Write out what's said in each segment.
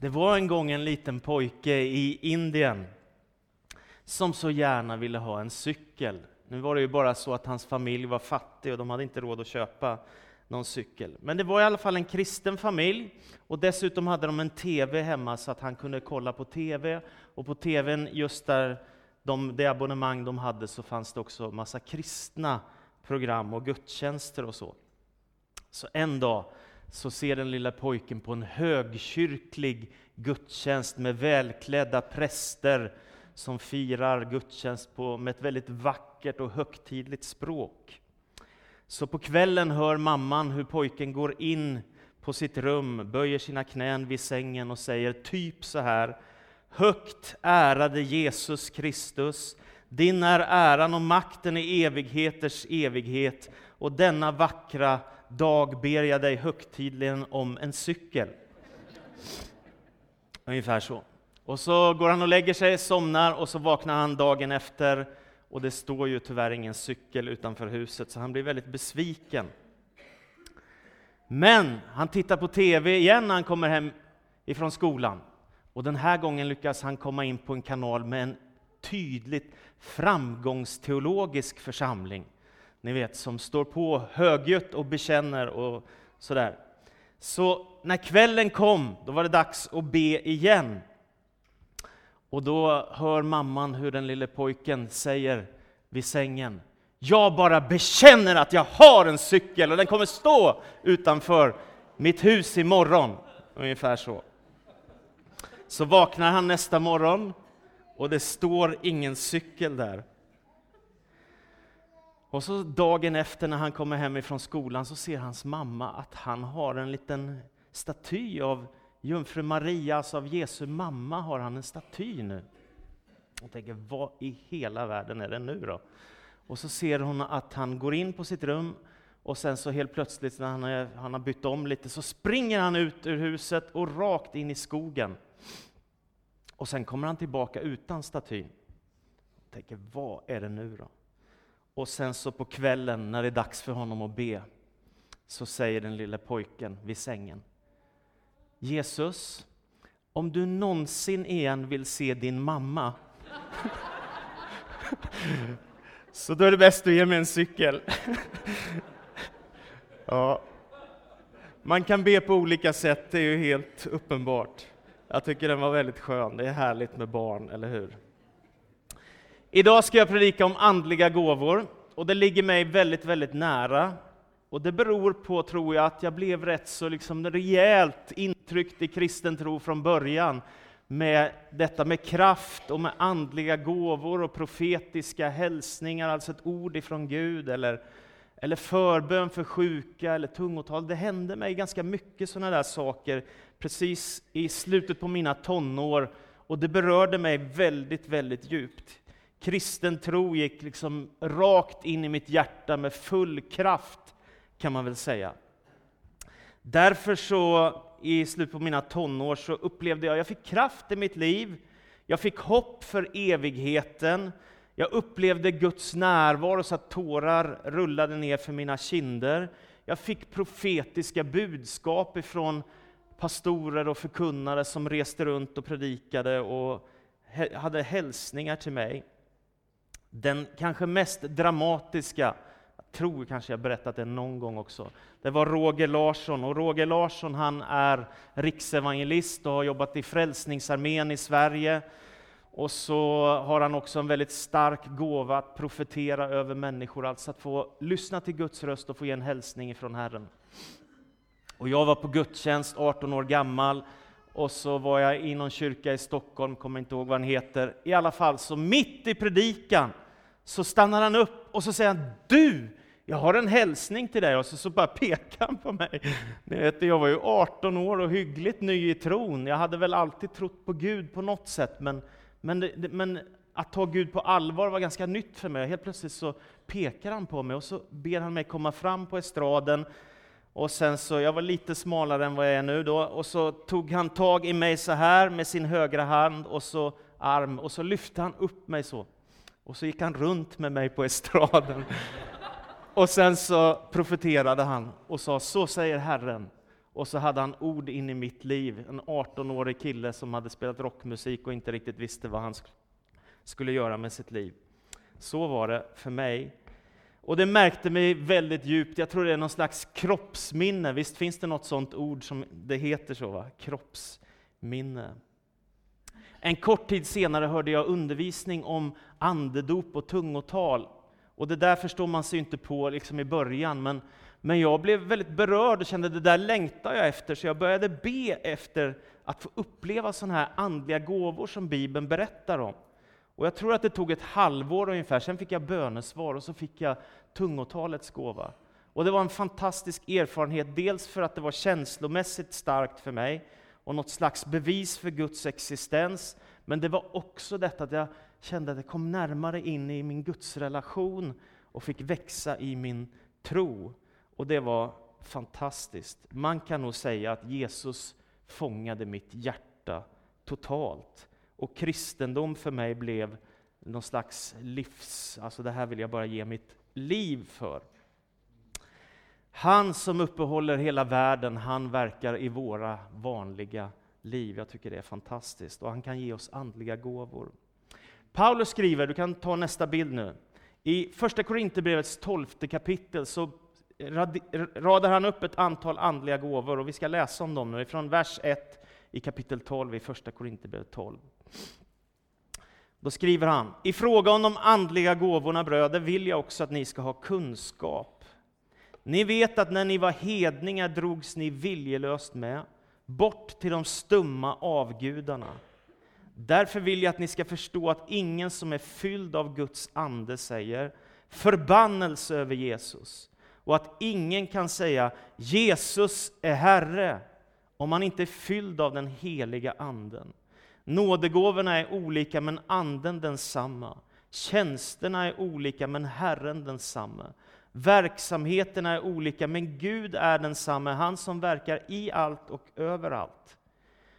Det var en gång en liten pojke i Indien som så gärna ville ha en cykel. Nu var det ju bara så att hans familj var fattig och de hade inte råd att köpa någon cykel. Men det var i alla fall en kristen familj och dessutom hade de en TV hemma så att han kunde kolla på TV. Och på TVn, just där de, det abonnemang de hade, så fanns det också massa kristna program och gudstjänster och så. Så en dag så ser den lilla pojken på en högkyrklig gudstjänst med välklädda präster som firar gudstjänst på, med ett väldigt vackert och högtidligt språk. Så på kvällen hör mamman hur pojken går in på sitt rum, böjer sina knän vid sängen och säger typ så här. Högt ärade Jesus Kristus, din är äran och makten i evigheters evighet och denna vackra dag ber jag dig högtidligen om en cykel. Ungefär så. Och så går han och lägger sig, somnar och så vaknar han dagen efter och det står ju tyvärr ingen cykel utanför huset, så han blir väldigt besviken. Men han tittar på TV igen när han kommer hem ifrån skolan. Och den här gången lyckas han komma in på en kanal med en tydligt framgångsteologisk församling. Ni vet, som står på högljutt och bekänner och sådär. Så när kvällen kom, då var det dags att be igen. Och då hör mamman hur den lille pojken säger vid sängen. Jag bara bekänner att jag har en cykel och den kommer stå utanför mitt hus imorgon. Ungefär så. Så vaknar han nästa morgon och det står ingen cykel där. Och så dagen efter när han kommer hem ifrån skolan så ser hans mamma att han har en liten staty av Jungfru Maria, alltså av Jesu mamma, har han en staty nu. Och tänker, vad i hela världen är det nu då? Och så ser hon att han går in på sitt rum och sen så helt plötsligt när han, är, han har bytt om lite så springer han ut ur huset och rakt in i skogen. Och sen kommer han tillbaka utan statyn. Jag tänker, vad är det nu då? Och sen så på kvällen när det är dags för honom att be, så säger den lille pojken vid sängen. Jesus, om du någonsin igen vill se din mamma, så då är det bäst du ger mig en cykel. ja. Man kan be på olika sätt, det är ju helt uppenbart. Jag tycker den var väldigt skön, det är härligt med barn, eller hur? Idag ska jag predika om andliga gåvor, och det ligger mig väldigt, väldigt nära. Och det beror på, tror jag, att jag blev rätt så liksom rejält intryckt i kristen tro från början med detta med kraft och med andliga gåvor och profetiska hälsningar, alltså ett ord ifrån Gud, eller, eller förbön för sjuka, eller tungotal. Det hände mig ganska mycket sådana där saker precis i slutet på mina tonår, och det berörde mig väldigt, väldigt djupt. Kristen tro gick liksom rakt in i mitt hjärta med full kraft, kan man väl säga. Därför så, i slutet på mina tonår, så upplevde jag, jag fick kraft i mitt liv, jag fick hopp för evigheten, jag upplevde Guds närvaro så att tårar rullade ner för mina kinder. Jag fick profetiska budskap ifrån pastorer och förkunnare som reste runt och predikade och hade hälsningar till mig. Den kanske mest dramatiska, jag tror kanske jag berättat det någon gång också, det var Roger Larsson. Och Roger Larsson han är riksevangelist och har jobbat i Frälsningsarmén i Sverige. Och så har han också en väldigt stark gåva att profetera över människor, alltså att få lyssna till Guds röst och få ge en hälsning ifrån Herren. Och jag var på gudstjänst, 18 år gammal, och så var jag i någon kyrka i Stockholm, kommer inte ihåg vad den heter. I alla fall, så mitt i predikan så stannar han upp och så säger han Du! Jag har en hälsning till dig. Och så, så bara pekar han på mig. Ni vet, jag var ju 18 år och hyggligt ny i tron. Jag hade väl alltid trott på Gud på något sätt, men, men, men att ta Gud på allvar var ganska nytt för mig. Helt plötsligt så pekar han på mig och så ber han mig komma fram på estraden och sen så, jag var lite smalare än vad jag är nu då, och så tog han tag i mig så här med sin högra hand och så arm, och så lyfte han upp mig så. Och så gick han runt med mig på estraden. Och sen så profeterade han och sa, så säger Herren, Och så hade han ord in i mitt liv, en 18-årig kille som hade spelat rockmusik och inte riktigt visste vad han skulle göra med sitt liv. Så var det för mig. Och det märkte mig väldigt djupt, jag tror det är någon slags kroppsminne, visst finns det något sånt ord som det heter så? Va? Kroppsminne. En kort tid senare hörde jag undervisning om andedop och tungotal. Och det där förstår man sig inte på liksom i början, men, men jag blev väldigt berörd och kände det där längtar jag efter, så jag började be efter att få uppleva sådana här andliga gåvor som Bibeln berättar om. Och jag tror att det tog ett halvår ungefär, sen fick jag bönesvar och så fick jag tungotalets gåva. Och det var en fantastisk erfarenhet, dels för att det var känslomässigt starkt för mig, och något slags bevis för Guds existens. Men det var också detta att jag kände att jag kom närmare in i min gudsrelation och fick växa i min tro. Och det var fantastiskt. Man kan nog säga att Jesus fångade mitt hjärta totalt. Och kristendom för mig blev någon slags livs, alltså det här vill jag bara ge mitt liv för. Han som uppehåller hela världen, han verkar i våra vanliga liv. Jag tycker det är fantastiskt. Och han kan ge oss andliga gåvor. Paulus skriver, du kan ta nästa bild nu. I första Korinthierbrevets tolfte kapitel så radar han upp ett antal andliga gåvor och vi ska läsa om dem nu från vers 1 i kapitel 12 i första Korinthierbrevet 12. Då skriver han, i fråga om de andliga gåvorna bröder vill jag också att ni ska ha kunskap. Ni vet att när ni var hedningar drogs ni viljelöst med, bort till de stumma avgudarna. Därför vill jag att ni ska förstå att ingen som är fylld av Guds ande säger förbannelse över Jesus, och att ingen kan säga Jesus är Herre, om man inte är fylld av den heliga Anden. Nådegåvorna är olika, men Anden densamma. Tjänsterna är olika, men Herren densamma. Verksamheterna är olika, men Gud är densamme, han som verkar i allt och överallt.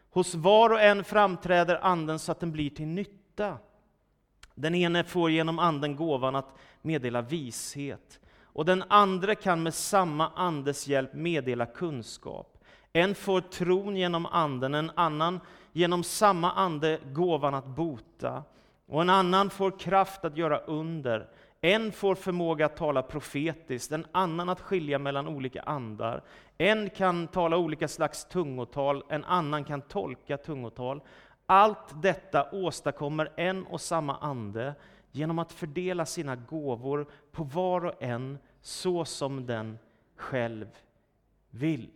Hos var och en framträder Anden så att den blir till nytta. Den ene får genom Anden gåvan att meddela vishet, och den andra kan med samma Andes hjälp meddela kunskap. En får tron genom Anden, en annan genom samma Ande gåvan att bota, och en annan får kraft att göra under, en får förmåga att tala profetiskt, en annan att skilja mellan olika andar. En kan tala olika slags tungotal, en annan kan tolka tungotal. Allt detta åstadkommer en och samma ande genom att fördela sina gåvor på var och en så som den själv vill.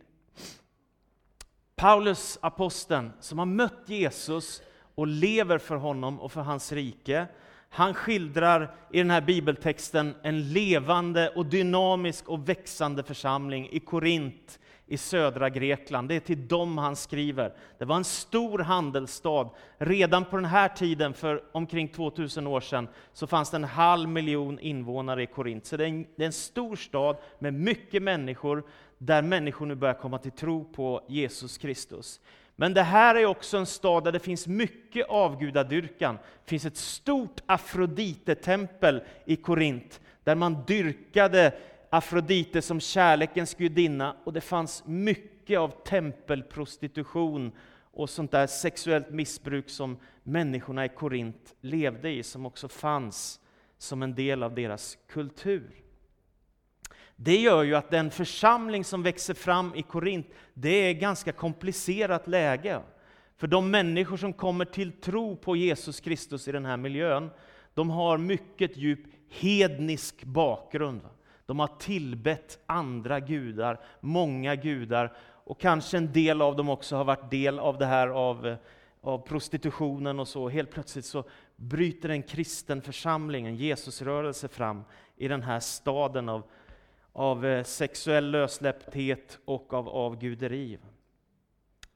Paulus, aposteln, som har mött Jesus och lever för honom och för hans rike, han skildrar i den här bibeltexten en levande och dynamisk och växande församling i Korint i södra Grekland. Det är till dem han skriver. Det var en stor handelsstad. Redan på den här tiden, för omkring 2000 år sedan, så fanns det en halv miljon invånare i Korint. Så det är, en, det är en stor stad med mycket människor, där människor nu börjar komma till tro på Jesus Kristus. Men det här är också en stad där det finns mycket avgudadyrkan. Det finns ett stort Afrodite-tempel i Korint, där man dyrkade Afrodite som kärlekens gudinna, och det fanns mycket av tempelprostitution och sånt där sexuellt missbruk som människorna i Korint levde i, som också fanns som en del av deras kultur. Det gör ju att den församling som växer fram i Korint, det är ett ganska komplicerat läge. För de människor som kommer till tro på Jesus Kristus i den här miljön, de har mycket djup hednisk bakgrund. De har tillbett andra gudar, många gudar, och kanske en del av dem också har varit del av det här av, av prostitutionen och så. Helt plötsligt så bryter en kristen församling, en Jesusrörelse fram i den här staden av av eh, sexuell lössläppthet och av avguderi.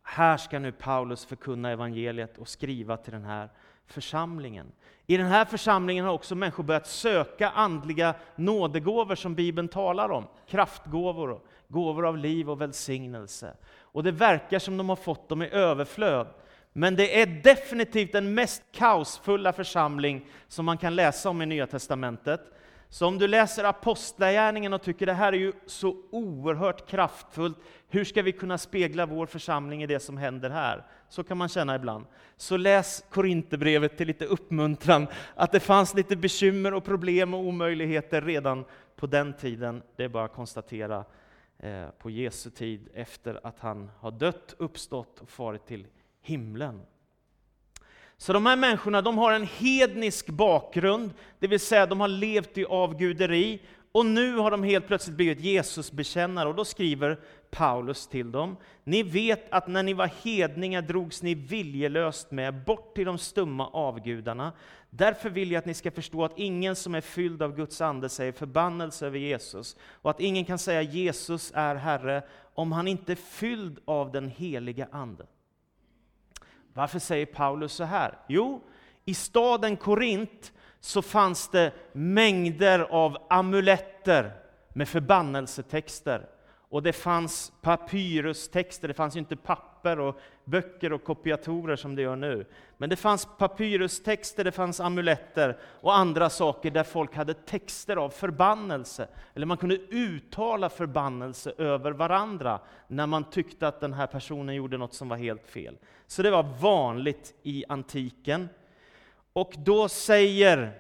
Här ska nu Paulus förkunna evangeliet och skriva till den här församlingen. I den här församlingen har också människor börjat söka andliga nådegåvor som Bibeln talar om. Kraftgåvor, gåvor av liv och välsignelse. Och det verkar som de har fått dem i överflöd. Men det är definitivt den mest kaosfulla församling som man kan läsa om i Nya Testamentet. Så om du läser Apostlagärningen och tycker det här är ju så oerhört kraftfullt, hur ska vi kunna spegla vår församling i det som händer här? Så kan man känna ibland. Så läs Korinthierbrevet till lite uppmuntran, att det fanns lite bekymmer och problem och omöjligheter redan på den tiden. Det är bara att konstatera eh, på Jesu tid, efter att han har dött, uppstått och farit till himlen. Så de här människorna de har en hednisk bakgrund, det vill säga de har levt i avguderi, och nu har de helt plötsligt blivit Jesusbekännare, och då skriver Paulus till dem. Ni vet att när ni var hedningar drogs ni viljelöst med bort till de stumma avgudarna. Därför vill jag att ni ska förstå att ingen som är fylld av Guds ande säger förbannelse över Jesus, och att ingen kan säga Jesus är Herre om han inte är fylld av den heliga Ande. Varför säger Paulus så här? Jo, i staden Korint så fanns det mängder av amuletter med förbannelsetexter. Och det fanns papyrustexter, det fanns ju inte papper och böcker och kopiatorer som det gör nu. Men det fanns papyrustexter, det fanns amuletter och andra saker där folk hade texter av förbannelse. Eller man kunde uttala förbannelse över varandra när man tyckte att den här personen gjorde något som var helt fel. Så det var vanligt i antiken. Och då säger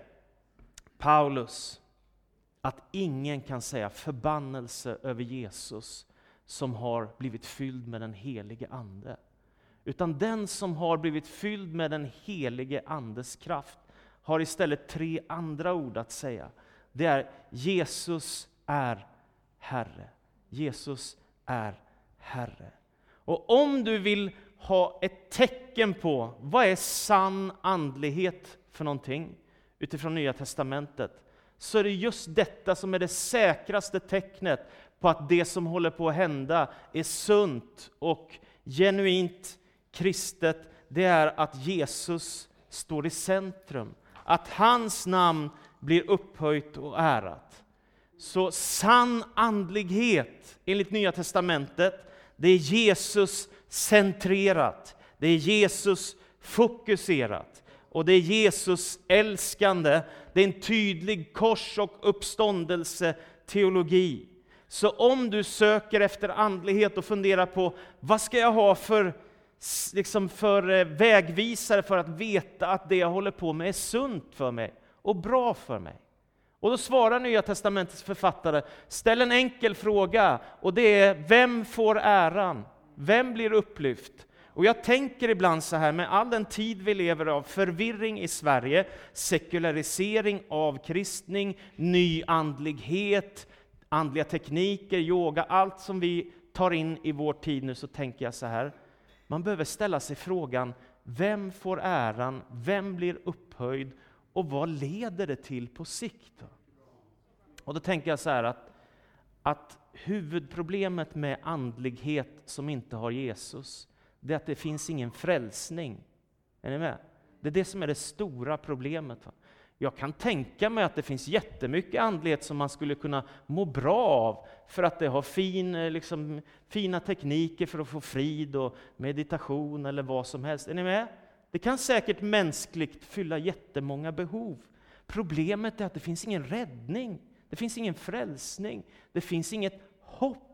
Paulus att ingen kan säga förbannelse över Jesus som har blivit fylld med den helige Ande. Utan den som har blivit fylld med den helige Andes kraft har istället tre andra ord att säga. Det är Jesus är Herre. Jesus är Herre. Och om du vill ha ett tecken på vad är sann andlighet för någonting utifrån Nya Testamentet, så är det just detta som är det säkraste tecknet på att det som håller på att hända är sunt och genuint kristet. Det är att Jesus står i centrum, att hans namn blir upphöjt och ärat. Så sann andlighet, enligt Nya Testamentet, det är Jesus centrerat, det är Jesus fokuserat och det är Jesus älskande. Det är en tydlig kors och uppståndelse teologi. Så om du söker efter andlighet och funderar på vad ska jag ha för, liksom för eh, vägvisare för att veta att det jag håller på med är sunt för mig och bra för mig. Och då svarar Nya Testamentets författare, ställ en enkel fråga och det är, vem får äran? Vem blir upplyft? Och jag tänker ibland så här, med all den tid vi lever av förvirring i Sverige, sekularisering, avkristning, nyandlighet, andliga tekniker, yoga, allt som vi tar in i vår tid nu, så tänker jag så här, man behöver ställa sig frågan, vem får äran, vem blir upphöjd och vad leder det till på sikt? Och då tänker jag så här att, att huvudproblemet med andlighet som inte har Jesus, det är att det finns ingen frälsning. Är ni med? Det är det som är det stora problemet. Jag kan tänka mig att det finns jättemycket andlighet som man skulle kunna må bra av, för att det har fin, eh, liksom, fina tekniker för att få frid och meditation eller vad som helst. Är ni med? Det kan säkert mänskligt fylla jättemånga behov. Problemet är att det finns ingen räddning. Det finns ingen frälsning. Det finns inget hopp.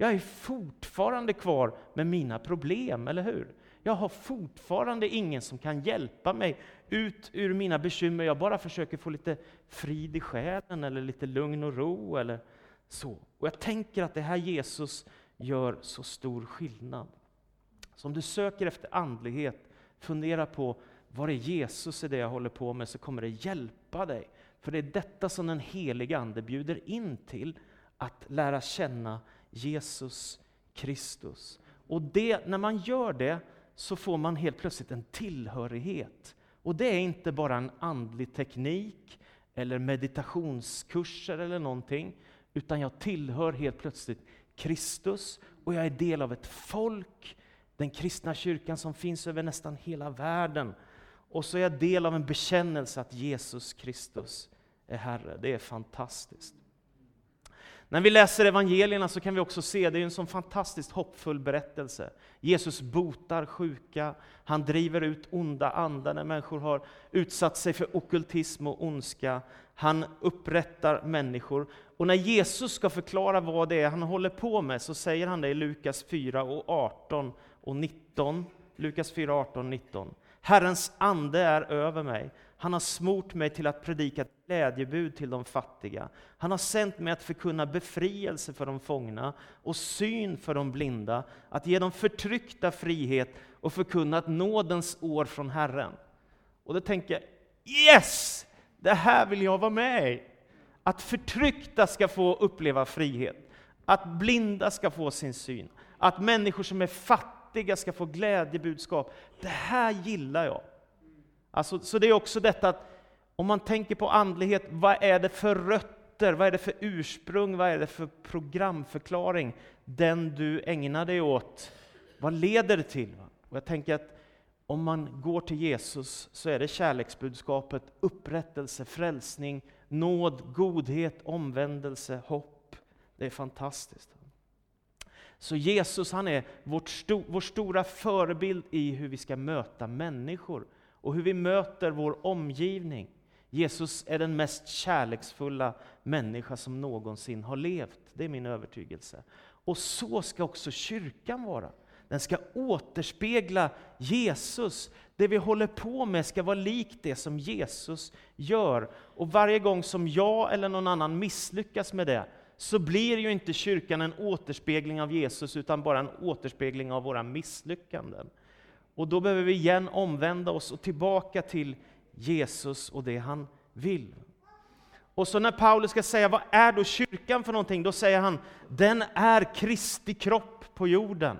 Jag är fortfarande kvar med mina problem, eller hur? Jag har fortfarande ingen som kan hjälpa mig ut ur mina bekymmer. Jag bara försöker få lite frid i själen, eller lite lugn och ro, eller så. Och jag tänker att det här Jesus gör så stor skillnad. Så om du söker efter andlighet, fundera på vad är Jesus i det jag håller på med, så kommer det hjälpa dig. För det är detta som den heliga Ande bjuder in till, att lära känna Jesus Kristus. Och det, när man gör det så får man helt plötsligt en tillhörighet. Och det är inte bara en andlig teknik eller meditationskurser eller någonting, utan jag tillhör helt plötsligt Kristus och jag är del av ett folk, den kristna kyrkan som finns över nästan hela världen. Och så är jag del av en bekännelse att Jesus Kristus är Herre. Det är fantastiskt. När vi läser evangelierna så kan vi också se, det är en sån fantastiskt hoppfull berättelse. Jesus botar sjuka, han driver ut onda andar när människor har utsatt sig för okultism och ondska. Han upprättar människor. Och när Jesus ska förklara vad det är han håller på med så säger han det i Lukas 4 och 18 och 19. Lukas 4, 18 och 19. Herrens ande är över mig. Han har smort mig till att predika ett glädjebud till de fattiga. Han har sänt mig att förkunna befrielse för de fångna och syn för de blinda, att ge de förtryckta frihet och förkunna ett nådens år från Herren. Och då tänker jag, yes! Det här vill jag vara med i. Att förtryckta ska få uppleva frihet, att blinda ska få sin syn, att människor som är fattiga ska få glädjebudskap. Det här gillar jag. Alltså, så det är också detta att om man tänker på andlighet, vad är det för rötter, vad är det för ursprung, vad är det för programförklaring den du ägnar dig åt? Vad leder det till? Och jag tänker att om man går till Jesus så är det kärleksbudskapet, upprättelse, frälsning, nåd, godhet, omvändelse, hopp. Det är fantastiskt. Så Jesus han är vårt sto vår stora förebild i hur vi ska möta människor och hur vi möter vår omgivning. Jesus är den mest kärleksfulla människa som någonsin har levt. Det är min övertygelse. Och så ska också kyrkan vara. Den ska återspegla Jesus. Det vi håller på med ska vara likt det som Jesus gör. Och varje gång som jag eller någon annan misslyckas med det, så blir ju inte kyrkan en återspegling av Jesus, utan bara en återspegling av våra misslyckanden. Och då behöver vi igen omvända oss och tillbaka till Jesus och det han vill. Och så när Paulus ska säga vad är då kyrkan för någonting, då säger han den är Kristi kropp på jorden.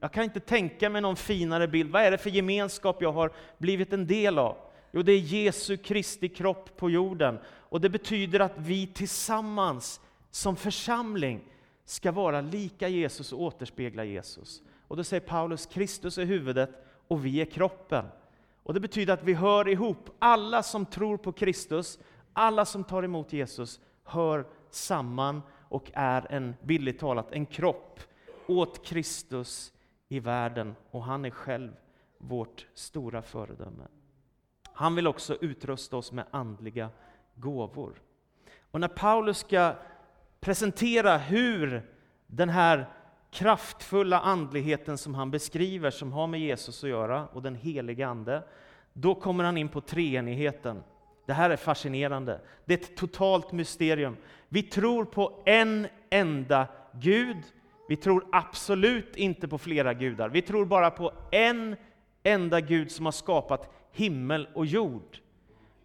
Jag kan inte tänka mig någon finare bild. Vad är det för gemenskap jag har blivit en del av? Jo, det är Jesu Kristi kropp på jorden. Och det betyder att vi tillsammans som församling ska vara lika Jesus och återspegla Jesus. Och då säger Paulus, Kristus är huvudet och vi är kroppen. Och det betyder att vi hör ihop. Alla som tror på Kristus, alla som tar emot Jesus, hör samman och är en, billigt talat, en kropp åt Kristus i världen och han är själv vårt stora föredöme. Han vill också utrusta oss med andliga gåvor. Och när Paulus ska presentera hur den här kraftfulla andligheten som han beskriver, som har med Jesus att göra, och den helige Ande, då kommer han in på treenigheten. Det här är fascinerande. Det är ett totalt mysterium. Vi tror på en enda Gud, vi tror absolut inte på flera gudar. Vi tror bara på en enda Gud som har skapat himmel och jord.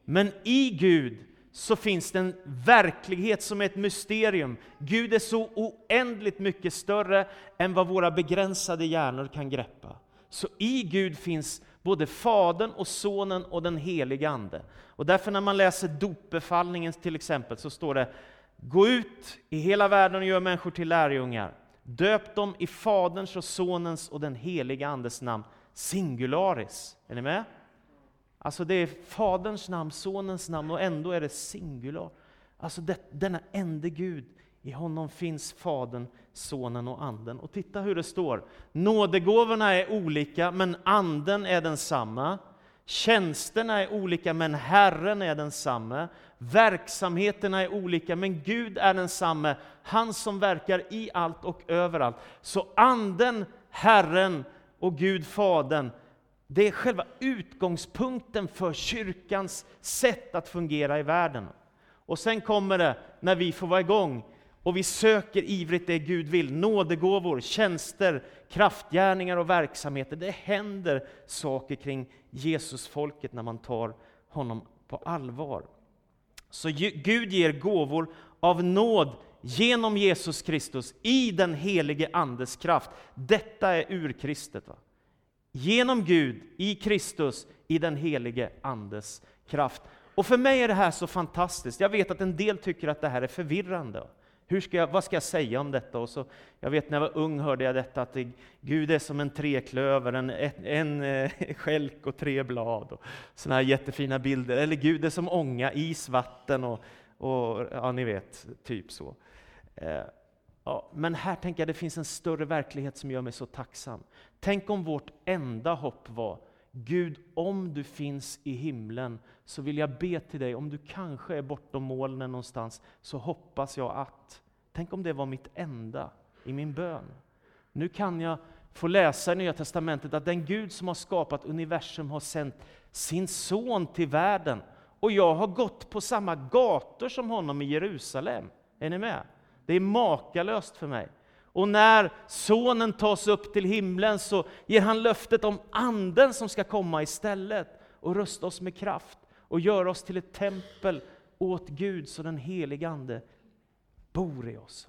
Men i Gud så finns det en verklighet som är ett mysterium. Gud är så oändligt mycket större än vad våra begränsade hjärnor kan greppa. Så i Gud finns både Fadern och Sonen och den helige Ande. Och därför när man läser dopbefallningen till exempel så står det Gå ut i hela världen och gör människor till lärjungar. Döp dem i Faderns och Sonens och den helige Andes namn, singularis. Är ni med? Alltså det är Faderns namn, Sonens namn och ändå är det singular. Alltså det, denna ende Gud, i honom finns Fadern, Sonen och Anden. Och titta hur det står. Nådegåvorna är olika, men Anden är densamma. Tjänsterna är olika, men Herren är densamme. Verksamheterna är olika, men Gud är densamme, han som verkar i allt och överallt. Så Anden, Herren och Gud Fadern, det är själva utgångspunkten för kyrkans sätt att fungera i världen. Och sen kommer det, när vi får vara igång, och vi söker ivrigt det Gud vill, nådegåvor, tjänster, kraftgärningar och verksamheter. Det händer saker kring Jesusfolket när man tar honom på allvar. Så Gud ger gåvor av nåd genom Jesus Kristus i den helige Andes kraft. Detta är urkristet. Va? Genom Gud, i Kristus, i den helige Andes kraft. Och för mig är det här så fantastiskt. Jag vet att en del tycker att det här är förvirrande. Hur ska jag, vad ska jag säga om detta? Och så, jag vet när jag var ung hörde jag detta att det, Gud är som en treklöver, en, en, en eh, skälk och tre blad. Och såna här jättefina bilder. Eller Gud är som ånga, is, vatten och, och ja, ni vet, typ så. Eh, Ja, men här tänker jag det finns en större verklighet som gör mig så tacksam. Tänk om vårt enda hopp var Gud, om du finns i himlen så vill jag be till dig, om du kanske är bortom molnen någonstans, så hoppas jag att. Tänk om det var mitt enda i min bön. Nu kan jag få läsa i Nya Testamentet att den Gud som har skapat universum har sänt sin son till världen. Och jag har gått på samma gator som honom i Jerusalem. Är ni med? Det är makalöst för mig. Och när sonen tas upp till himlen så ger han löftet om anden som ska komma istället och rusta oss med kraft och göra oss till ett tempel åt Gud så den helige Ande bor i oss.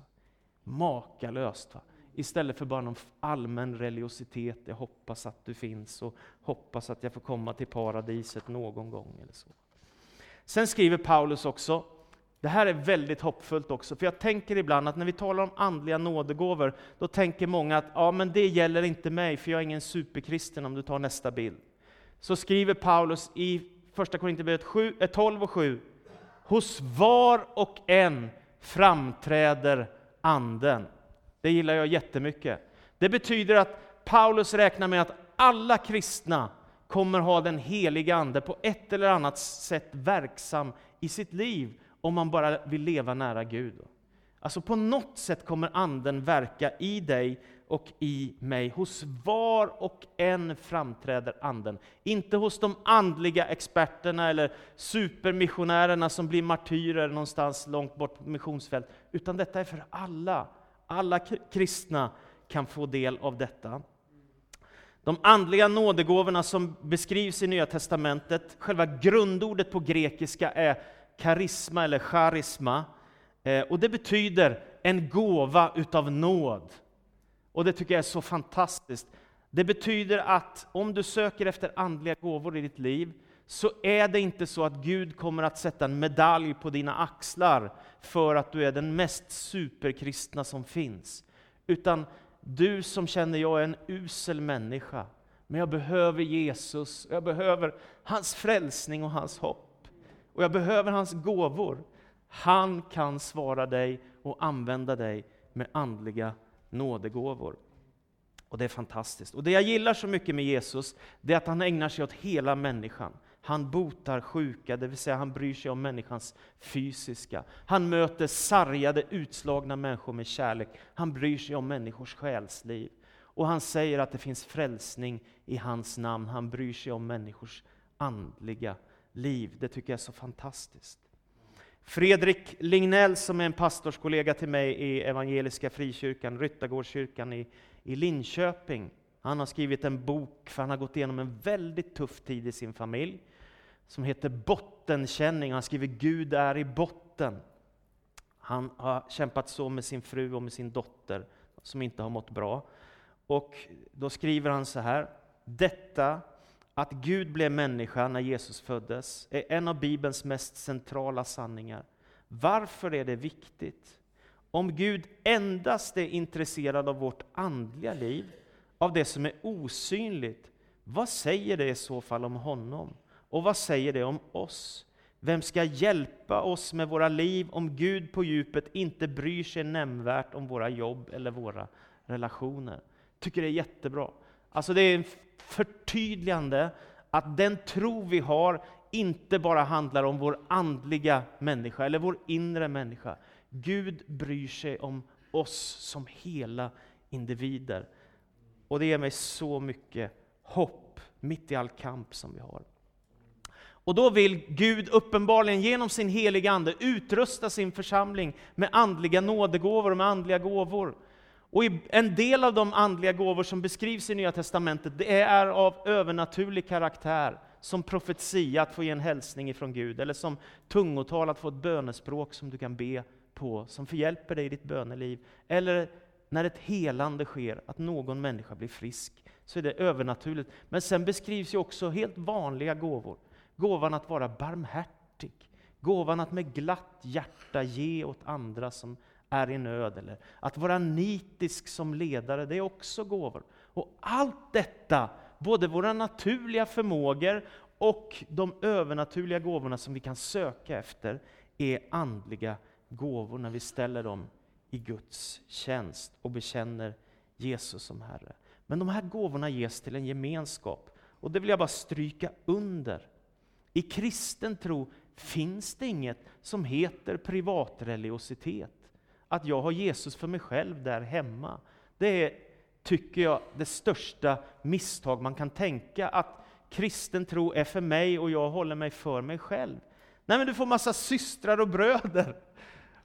Makalöst! Va? Istället för bara någon allmän religiositet. Jag hoppas att du finns och hoppas att jag får komma till paradiset någon gång. eller så. Sen skriver Paulus också, det här är väldigt hoppfullt också, för jag tänker ibland att när vi talar om andliga nådegåvor, då tänker många att ja, men det gäller inte mig, för jag är ingen superkristen, om du tar nästa bild. Så skriver Paulus i Första Korinthierbrevet 12 eh, och 7, hos var och en framträder Anden. Det gillar jag jättemycket. Det betyder att Paulus räknar med att alla kristna kommer ha den heliga Ande på ett eller annat sätt verksam i sitt liv, om man bara vill leva nära Gud. Alltså på något sätt kommer Anden verka i dig och i mig. Hos var och en framträder Anden. Inte hos de andliga experterna eller supermissionärerna som blir martyrer någonstans långt bort på missionsfält, utan detta är för alla. Alla kristna kan få del av detta. De andliga nådegåvorna som beskrivs i Nya Testamentet, själva grundordet på grekiska är karisma eller charisma. Eh, och det betyder en gåva utav nåd. Och det tycker jag är så fantastiskt. Det betyder att om du söker efter andliga gåvor i ditt liv, så är det inte så att Gud kommer att sätta en medalj på dina axlar för att du är den mest superkristna som finns. Utan du som känner jag är en usel människa, men jag behöver Jesus, jag behöver hans frälsning och hans hopp. Och jag behöver hans gåvor. Han kan svara dig och använda dig med andliga nådegåvor. Och det är fantastiskt. Och det jag gillar så mycket med Jesus, det är att han ägnar sig åt hela människan. Han botar sjuka, det vill säga han bryr sig om människans fysiska. Han möter sargade, utslagna människor med kärlek. Han bryr sig om människors själsliv. Och han säger att det finns frälsning i hans namn. Han bryr sig om människors andliga liv. Det tycker jag är så fantastiskt. Fredrik Lignell, som är en pastorskollega till mig i Evangeliska Frikyrkan, Ryttargårdskyrkan i, i Linköping, han har skrivit en bok, för han har gått igenom en väldigt tuff tid i sin familj som heter Bottenkänning. Han skriver Gud är i botten. Han har kämpat så med sin fru och med sin dotter som inte har mått bra. Och då skriver han så här. Detta att Gud blev människa när Jesus föddes är en av Bibelns mest centrala sanningar. Varför är det viktigt? Om Gud endast är intresserad av vårt andliga liv, av det som är osynligt, vad säger det i så fall om honom? Och vad säger det om oss? Vem ska hjälpa oss med våra liv om Gud på djupet inte bryr sig nämnvärt om våra jobb eller våra relationer? Tycker det är jättebra. Alltså det är förtydligande att den tro vi har inte bara handlar om vår andliga människa eller vår inre människa. Gud bryr sig om oss som hela individer. Och det ger mig så mycket hopp mitt i all kamp som vi har. Och då vill Gud uppenbarligen genom sin heliga Ande utrusta sin församling med andliga nådegåvor och med andliga gåvor. Och en del av de andliga gåvor som beskrivs i Nya Testamentet, det är av övernaturlig karaktär. Som profetia, att få ge en hälsning ifrån Gud, eller som tungotal, att få ett bönespråk som du kan be på, som förhjälper dig i ditt böneliv. Eller när ett helande sker, att någon människa blir frisk, så är det övernaturligt. Men sen beskrivs ju också helt vanliga gåvor. Gåvan att vara barmhärtig, gåvan att med glatt hjärta ge åt andra som är i nöd, eller att vara nitisk som ledare, det är också gåvor. Och allt detta, både våra naturliga förmågor och de övernaturliga gåvorna som vi kan söka efter, är andliga gåvor när vi ställer dem i Guds tjänst och bekänner Jesus som Herre. Men de här gåvorna ges till en gemenskap. Och det vill jag bara stryka under. I kristen tro finns det inget som heter privatreligiositet. Att jag har Jesus för mig själv där hemma. Det är, tycker jag, det största misstag man kan tänka. Att kristen tro är för mig och jag håller mig för mig själv. Nej, men du får massa systrar och bröder.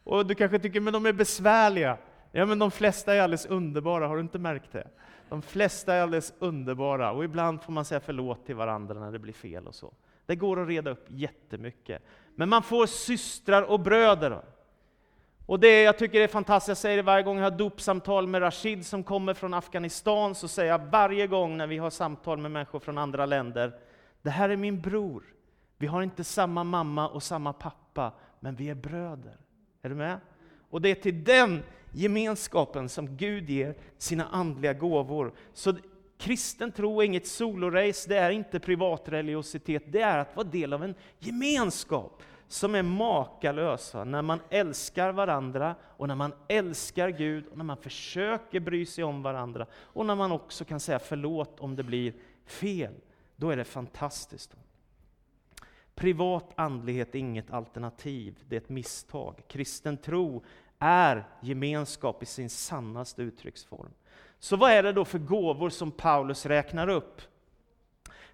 Och du kanske tycker, men de är besvärliga. Ja, men de flesta är alldeles underbara, har du inte märkt det? De flesta är alldeles underbara, och ibland får man säga förlåt till varandra när det blir fel och så. Det går att reda upp jättemycket. Men man får systrar och bröder. Och det jag tycker är fantastiskt, jag säger det varje gång jag har dopsamtal med Rashid som kommer från Afghanistan, så säger jag varje gång när vi har samtal med människor från andra länder, det här är min bror. Vi har inte samma mamma och samma pappa, men vi är bröder. Är du med? Och det är till den gemenskapen som Gud ger sina andliga gåvor. Så kristen tro är inget solorace, det är inte privatreligiositet, det är att vara del av en gemenskap som är makalösa. När man älskar varandra, och när man älskar Gud, och när man försöker bry sig om varandra, och när man också kan säga förlåt om det blir fel. Då är det fantastiskt. Privat andlighet är inget alternativ, det är ett misstag. Kristen tro är gemenskap i sin sannaste uttrycksform. Så vad är det då för gåvor som Paulus räknar upp?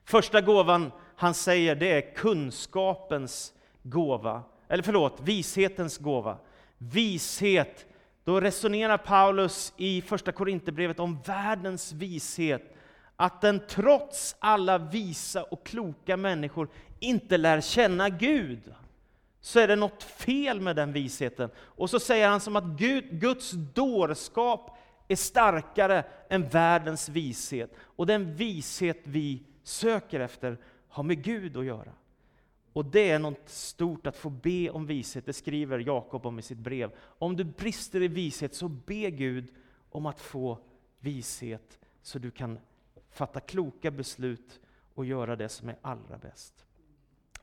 Första gåvan han säger det är kunskapens gåva, eller förlåt, vishetens gåva. Vishet, då resonerar Paulus i första Korinthierbrevet om världens vishet, att den trots alla visa och kloka människor inte lär känna Gud så är det något fel med den visheten. Och så säger han som att Gud, Guds dårskap är starkare än världens vishet. Och den vishet vi söker efter har med Gud att göra. Och det är något stort att få be om vishet, det skriver Jakob om i sitt brev. Om du brister i vishet, så be Gud om att få vishet, så du kan fatta kloka beslut och göra det som är allra bäst.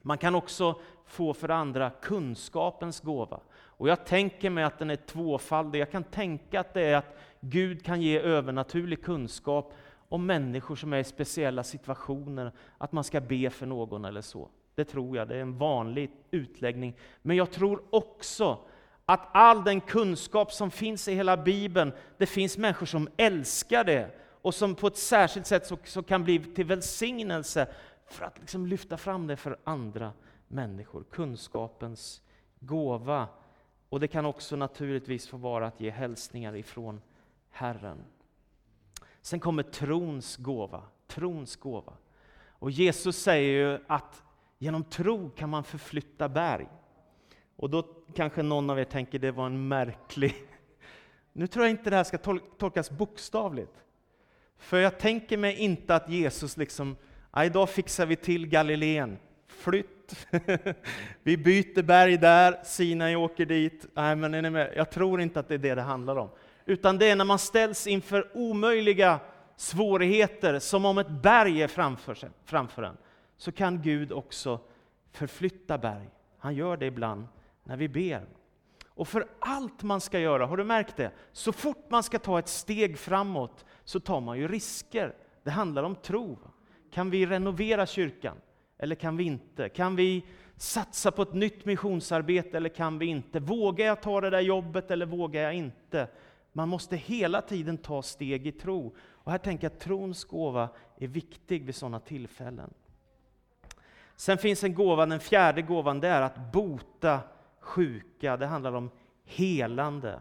Man kan också få för andra kunskapens gåva. Och jag tänker mig att den är tvåfaldig. Jag kan tänka att det är att Gud kan ge övernaturlig kunskap om människor som är i speciella situationer, att man ska be för någon eller så. Det tror jag, det är en vanlig utläggning. Men jag tror också att all den kunskap som finns i hela Bibeln, det finns människor som älskar det och som på ett särskilt sätt så, så kan bli till välsignelse för att liksom lyfta fram det för andra människor. Kunskapens gåva. Och det kan också naturligtvis få vara att ge hälsningar ifrån Herren. Sen kommer trons gåva. Trons gåva. Och Jesus säger ju att genom tro kan man förflytta berg. Och då kanske någon av er tänker det var en märklig... Nu tror jag inte det här ska tolkas bokstavligt. För jag tänker mig inte att Jesus liksom idag fixar vi till Galileen. Flytt. vi byter berg där, Sinai åker dit. Nej, men är ni med? Jag tror inte att det är det det handlar om. Utan det är när man ställs inför omöjliga svårigheter, som om ett berg är framför, sig, framför en, så kan Gud också förflytta berg. Han gör det ibland när vi ber. Och för allt man ska göra, har du märkt det? Så fort man ska ta ett steg framåt så tar man ju risker. Det handlar om tro. Kan vi renovera kyrkan? Eller kan vi inte? Kan vi satsa på ett nytt missionsarbete eller kan vi inte? Vågar jag ta det där jobbet eller vågar jag inte? Man måste hela tiden ta steg i tro. Och här tänker jag att trons gåva är viktig vid sådana tillfällen. Sen finns en gåva, den fjärde gåvan, det är att bota sjuka. Det handlar om helande.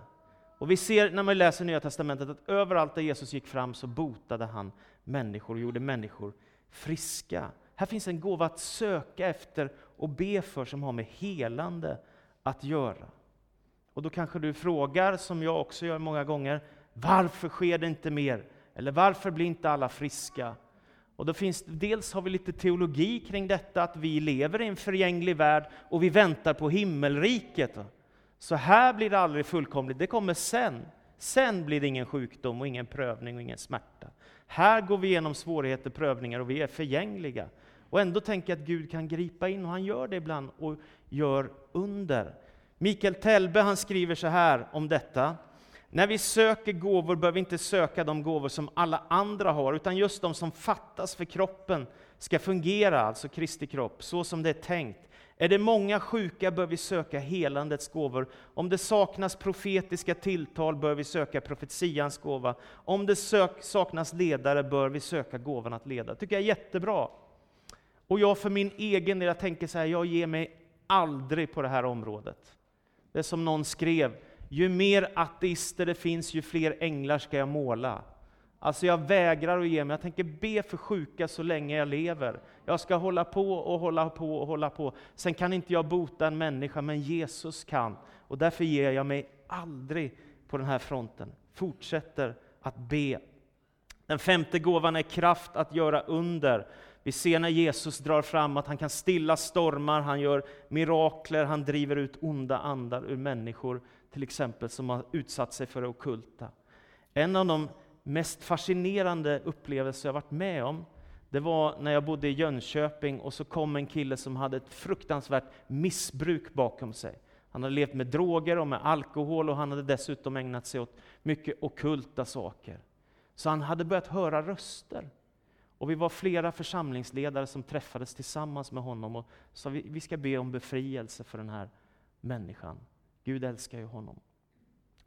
Och vi ser när man läser Nya Testamentet att överallt där Jesus gick fram så botade han människor och gjorde människor friska. Här finns en gåva att söka efter och be för som har med helande att göra. Och då kanske du frågar, som jag också gör många gånger, varför sker det inte mer? Eller varför blir inte alla friska? Och då finns, dels har vi lite teologi kring detta, att vi lever i en förgänglig värld och vi väntar på himmelriket. Så här blir det aldrig fullkomligt, det kommer sen. Sen blir det ingen sjukdom och ingen prövning och ingen smärta. Här går vi igenom svårigheter, prövningar och vi är förgängliga. Och ändå tänker jag att Gud kan gripa in och han gör det ibland och gör under. Mikael Telbe han skriver så här om detta. När vi söker gåvor bör vi inte söka de gåvor som alla andra har, utan just de som fattas för kroppen ska fungera, alltså Kristi kropp, så som det är tänkt. Är det många sjuka bör vi söka helandets gåvor. Om det saknas profetiska tilltal bör vi söka profetians gåva. Om det sök, saknas ledare bör vi söka gåvan att leda. Det tycker jag är jättebra. Och jag för min egen del, jag tänker så här, jag ger mig aldrig på det här området. Det är som någon skrev, ju mer ateister det finns, ju fler änglar ska jag måla. Alltså jag vägrar att ge mig. Jag tänker be för sjuka så länge jag lever. Jag ska hålla på och hålla på och hålla på. Sen kan inte jag bota en människa, men Jesus kan. Och därför ger jag mig aldrig på den här fronten. Fortsätter att be. Den femte gåvan är kraft att göra under. Vi ser när Jesus drar fram att han kan stilla stormar, han gör mirakler, han driver ut onda andar ur människor, till exempel som har utsatt sig för det okulta. En av de mest fascinerande upplevelser jag varit med om, det var när jag bodde i Jönköping och så kom en kille som hade ett fruktansvärt missbruk bakom sig. Han hade levt med droger och med alkohol och han hade dessutom ägnat sig åt mycket okulta saker. Så han hade börjat höra röster. Och vi var flera församlingsledare som träffades tillsammans med honom och sa vi, vi ska be om befrielse för den här människan. Gud älskar ju honom.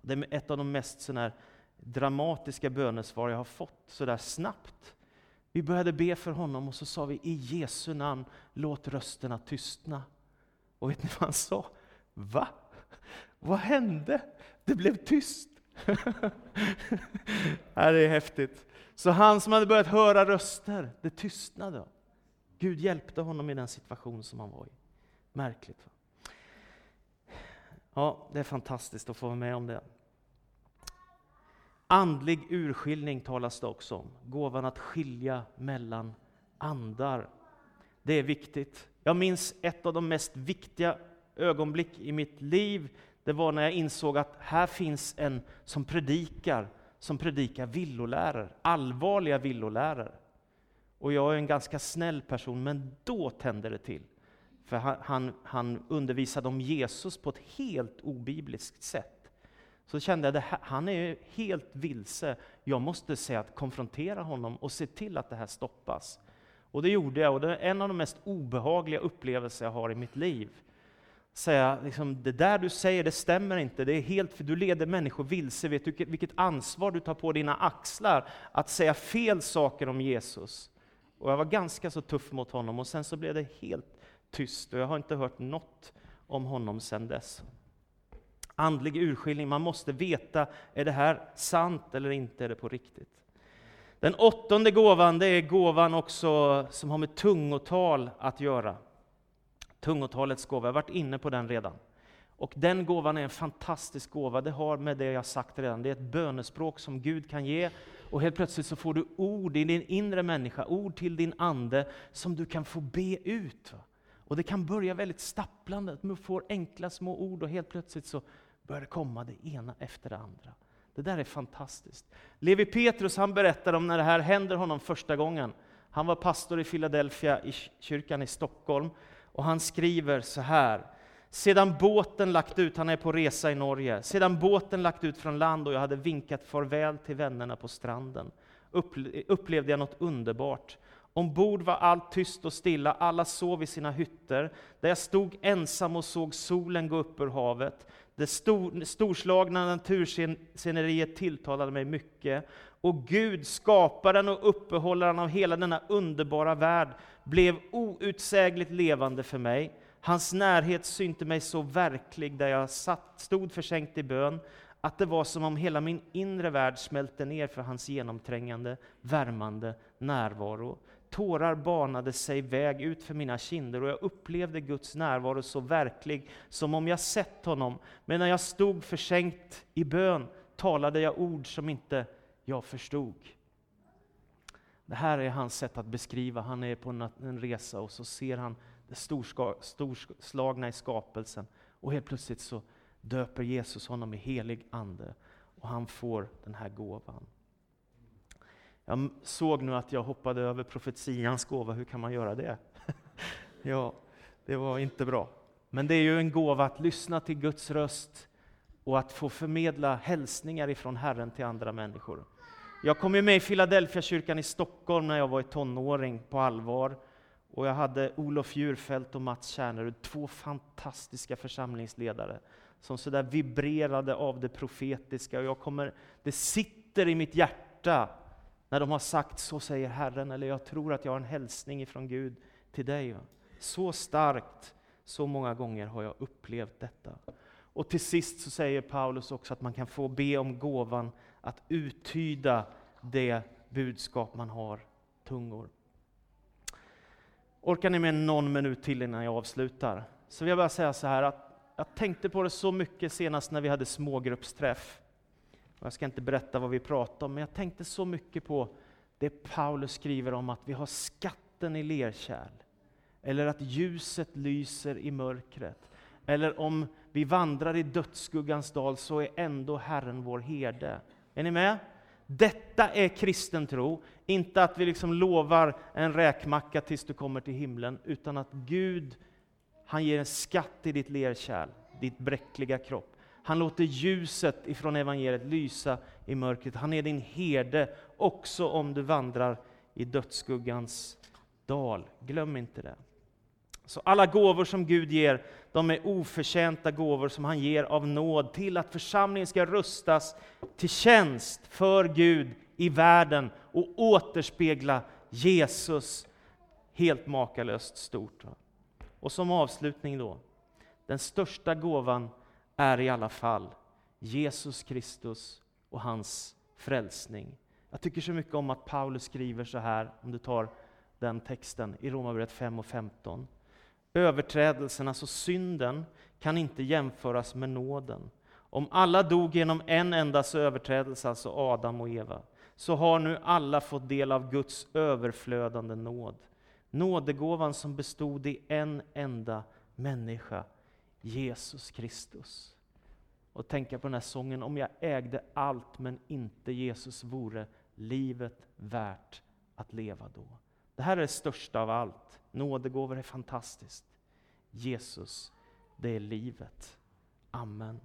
Det är ett av de mest sån dramatiska bönesvar jag har fått så där snabbt. Vi började be för honom och så sa vi i Jesu namn, låt rösterna tystna. Och vet ni vad han sa? Va? Vad hände? Det blev tyst. det är häftigt. Så han som hade börjat höra röster, det tystnade. Gud hjälpte honom i den situation som han var i. Märkligt. Va? Ja, det är fantastiskt att få vara med om det. Andlig urskiljning talas det också om. Gåvan att skilja mellan andar. Det är viktigt. Jag minns ett av de mest viktiga ögonblick i mitt liv. Det var när jag insåg att här finns en som predikar, som predikar villolärare, allvarliga villolärare. Och jag är en ganska snäll person, men då tände det till. För han, han, han undervisade om Jesus på ett helt obibliskt sätt. Så kände jag att han är helt vilse. Jag måste säga att konfrontera honom och se till att det här stoppas. Och det gjorde jag, och det är en av de mest obehagliga upplevelser jag har i mitt liv. Säga, liksom, det där du säger, det stämmer inte, det är helt, för du leder människor vilse. Vet du vilket ansvar du tar på dina axlar att säga fel saker om Jesus? Och jag var ganska så tuff mot honom, och sen så blev det helt tyst, och jag har inte hört något om honom sedan dess. Andlig urskiljning, man måste veta, är det här sant eller inte, är det på riktigt? Den åttonde gåvan, det är gåvan också som har med tungotal att göra. Tungotalets gåva, jag har varit inne på den redan. Och den gåvan är en fantastisk gåva, det har med det jag sagt redan, det är ett bönespråk som Gud kan ge, och helt plötsligt så får du ord i din inre människa, ord till din ande, som du kan få be ut. Och det kan börja väldigt stapplande, man får enkla små ord och helt plötsligt så börjar det komma det ena efter det andra. Det där är fantastiskt. Levi Petrus han berättar om när det här händer honom första gången. Han var pastor i Philadelphia i kyrkan i Stockholm och han skriver så här. Sedan båten lagt ut, han är på resa i Norge, sedan båten lagt ut från land och jag hade vinkat farväl till vännerna på stranden, upplevde jag något underbart. Ombord var allt tyst och stilla, alla sov i sina hytter. Där jag stod ensam och såg solen gå upp ur havet. Det stor, storslagna natursceneriet tilltalade mig mycket. Och Gud, skaparen och uppehållaren av hela denna underbara värld, blev outsägligt levande för mig. Hans närhet synte mig så verklig där jag satt, stod försänkt i bön, att det var som om hela min inre värld smälte ner för hans genomträngande, värmande närvaro. Tårar banade sig väg ut för mina kinder och jag upplevde Guds närvaro så verklig som om jag sett honom. Men när jag stod försänkt i bön talade jag ord som inte jag förstod. Det här är hans sätt att beskriva. Han är på en resa och så ser han det storslagna i skapelsen. Och helt plötsligt så döper Jesus honom i helig ande och han får den här gåvan. Jag såg nu att jag hoppade över profetians gåva, hur kan man göra det? ja, det var inte bra. Men det är ju en gåva att lyssna till Guds röst och att få förmedla hälsningar ifrån Herren till andra människor. Jag kom ju med i Philadelphia kyrkan i Stockholm när jag var tonåring på allvar. Och jag hade Olof Djurfält och Mats Kärnerud, två fantastiska församlingsledare, som så där vibrerade av det profetiska. Och jag kommer, det sitter i mitt hjärta när de har sagt så säger Herren, eller jag tror att jag har en hälsning ifrån Gud till dig. Så starkt, så många gånger har jag upplevt detta. Och till sist så säger Paulus också att man kan få be om gåvan att uttyda det budskap man har, tungor. Orkar ni med någon minut till innan jag avslutar? Så vill jag bara säga så här att jag tänkte på det så mycket senast när vi hade smågruppsträff. Jag ska inte berätta vad vi pratade om, men jag tänkte så mycket på det Paulus skriver om att vi har skatten i lerkärl. Eller att ljuset lyser i mörkret. Eller om vi vandrar i dödsskuggans dal så är ändå Herren vår herde. Är ni med? Detta är kristen tro, inte att vi liksom lovar en räkmacka tills du kommer till himlen, utan att Gud, han ger en skatt i ditt lerkärl, ditt bräckliga kropp. Han låter ljuset ifrån evangeliet lysa i mörkret. Han är din herde också om du vandrar i dödsskuggans dal. Glöm inte det. Så alla gåvor som Gud ger, de är oförtjänta gåvor som han ger av nåd till att församlingen ska rustas till tjänst för Gud i världen och återspegla Jesus helt makalöst stort. Och som avslutning då, den största gåvan är i alla fall Jesus Kristus och hans frälsning. Jag tycker så mycket om att Paulus skriver så här, om du tar den texten i Romarbrevet 5 och 15. Överträdelsen, alltså synden, kan inte jämföras med nåden. Om alla dog genom en endas överträdelse, alltså Adam och Eva, så har nu alla fått del av Guds överflödande nåd. Nådegåvan som bestod i en enda människa, Jesus Kristus. Och tänka på den här sången, om jag ägde allt men inte Jesus vore livet värt att leva då. Det här är det största av allt. Nådegåvor är fantastiskt. Jesus, det är livet. Amen.